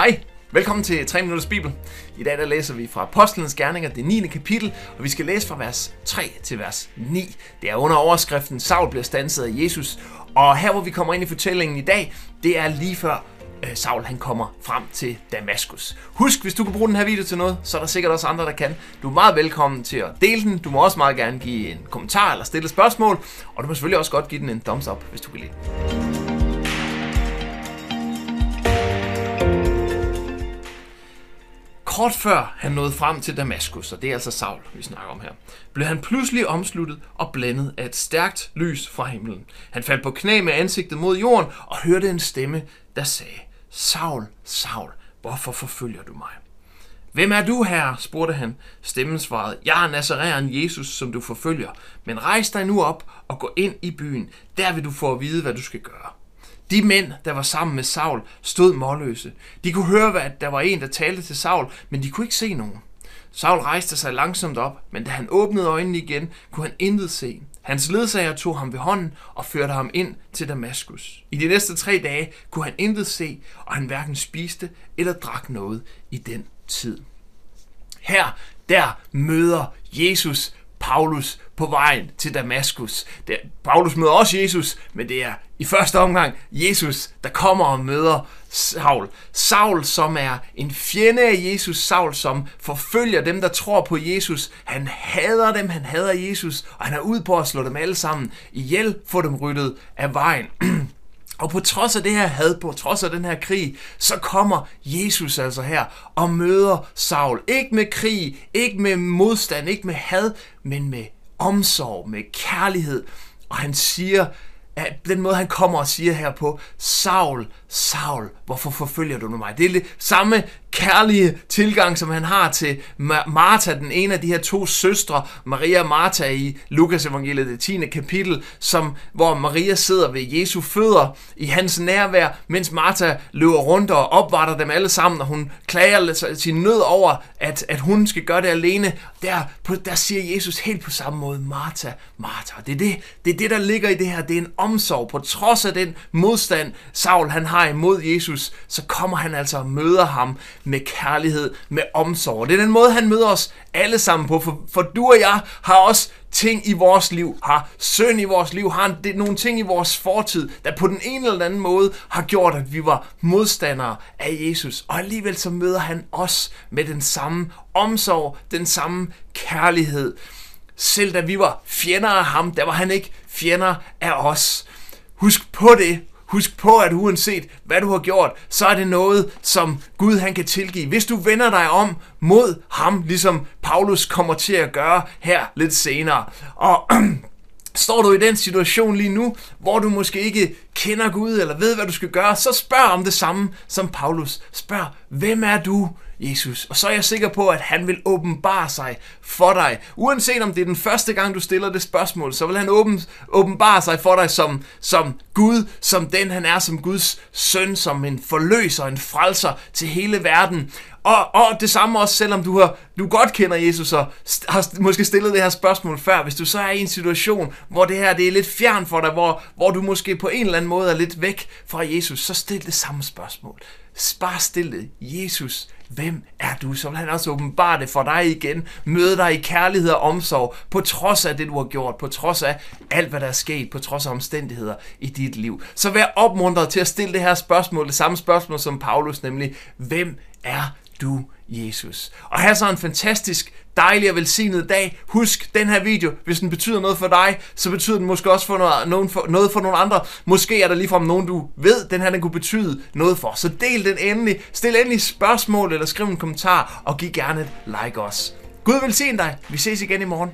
Hej, velkommen til 3 Minutters Bibel. I dag der læser vi fra Apostlenes Gerninger, det 9. kapitel, og vi skal læse fra vers 3 til vers 9. Det er under overskriften, Saul bliver stanset af Jesus, og her hvor vi kommer ind i fortællingen i dag, det er lige før øh, Saul han kommer frem til Damaskus. Husk, hvis du kan bruge den her video til noget, så er der sikkert også andre, der kan. Du er meget velkommen til at dele den. Du må også meget gerne give en kommentar eller stille et spørgsmål, og du må selvfølgelig også godt give den en thumbs up, hvis du kan lide den. Kort før han nåede frem til Damaskus, og det er altså Saul, vi snakker om her, blev han pludselig omsluttet og blændet af et stærkt lys fra himlen. Han faldt på knæ med ansigtet mod jorden og hørte en stemme, der sagde, Saul, Saul, hvorfor forfølger du mig? Hvem er du, her? spurgte han. Stemmen svarede, jeg er Nazaræeren Jesus, som du forfølger. Men rejs dig nu op og gå ind i byen. Der vil du få at vide, hvad du skal gøre. De mænd, der var sammen med Saul, stod målløse. De kunne høre, at der var en, der talte til Saul, men de kunne ikke se nogen. Saul rejste sig langsomt op, men da han åbnede øjnene igen, kunne han intet se. Hans ledsager tog ham ved hånden og førte ham ind til Damaskus. I de næste tre dage kunne han intet se, og han hverken spiste eller drak noget i den tid. Her, der møder Jesus Paulus på vejen til Damaskus. Det, Paulus møder også Jesus, men det er i første omgang Jesus, der kommer og møder Saul. Saul, som er en fjende af Jesus. Saul, som forfølger dem, der tror på Jesus. Han hader dem, han hader Jesus, og han er ude på at slå dem alle sammen ihjel, få dem ryddet af vejen. Og på trods af det her had, på trods af den her krig, så kommer Jesus altså her og møder Saul. Ikke med krig, ikke med modstand, ikke med had, men med omsorg, med kærlighed. Og han siger, at den måde, han kommer og siger her på, Saul, Saul, hvorfor forfølger du mig? Det er det samme kærlige tilgang, som han har til Martha, den ene af de her to søstre, Maria og Martha i Lukas evangeliet, det 10. kapitel, som, hvor Maria sidder ved Jesu fødder i hans nærvær, mens Martha løber rundt og opvarter dem alle sammen, og hun klager sin nød over, at, at hun skal gøre det alene. Der, på, der siger Jesus helt på samme måde, Martha, Martha. Det er det, det er det, der ligger i det her. Det er en omsorg. På trods af den modstand, Saul han har imod Jesus, så kommer han altså og møder ham med kærlighed, med omsorg. Det er den måde, han møder os alle sammen på, for, for du og jeg har også ting i vores liv, har synd i vores liv, har det, nogle ting i vores fortid, der på den ene eller anden måde har gjort, at vi var modstandere af Jesus. Og alligevel så møder han os med den samme omsorg, den samme kærlighed. Selv da vi var fjender af ham, der var han ikke fjender af os. Husk på det, Husk på, at uanset hvad du har gjort, så er det noget, som Gud han kan tilgive. Hvis du vender dig om mod ham, ligesom Paulus kommer til at gøre her lidt senere. Og Står du i den situation lige nu, hvor du måske ikke kender Gud eller ved, hvad du skal gøre, så spørg om det samme som Paulus. Spørg, hvem er du, Jesus? Og så er jeg sikker på, at han vil åbenbare sig for dig. Uanset om det er den første gang, du stiller det spørgsmål, så vil han åben, åbenbare sig for dig som, som Gud, som den han er, som Guds søn, som en forløser, en frelser til hele verden. Og, og det samme også, selvom du, har, du godt kender Jesus og har måske stillet det her spørgsmål før, hvis du så er i en situation, hvor det her det er lidt fjern for dig, hvor, hvor du måske på en eller anden måde er lidt væk fra Jesus, så stil det samme spørgsmål. Bare stil det. Jesus, hvem er du? Så vil han også åbenbare det for dig igen. Møde dig i kærlighed og omsorg, på trods af det, du har gjort, på trods af alt, hvad der er sket, på trods af omstændigheder i dit liv. Så vær opmuntret til at stille det her spørgsmål, det samme spørgsmål som Paulus, nemlig, hvem er du, Jesus. Og have så en fantastisk, dejlig og velsignet dag. Husk den her video, hvis den betyder noget for dig, så betyder den måske også for noget, for, noget for nogle andre. Måske er der ligefrem nogen, du ved, den her den kunne betyde noget for. Så del den endelig. Stil endelig spørgsmål eller skriv en kommentar, og giv gerne et like også. Gud velsigne dig. Vi ses igen i morgen.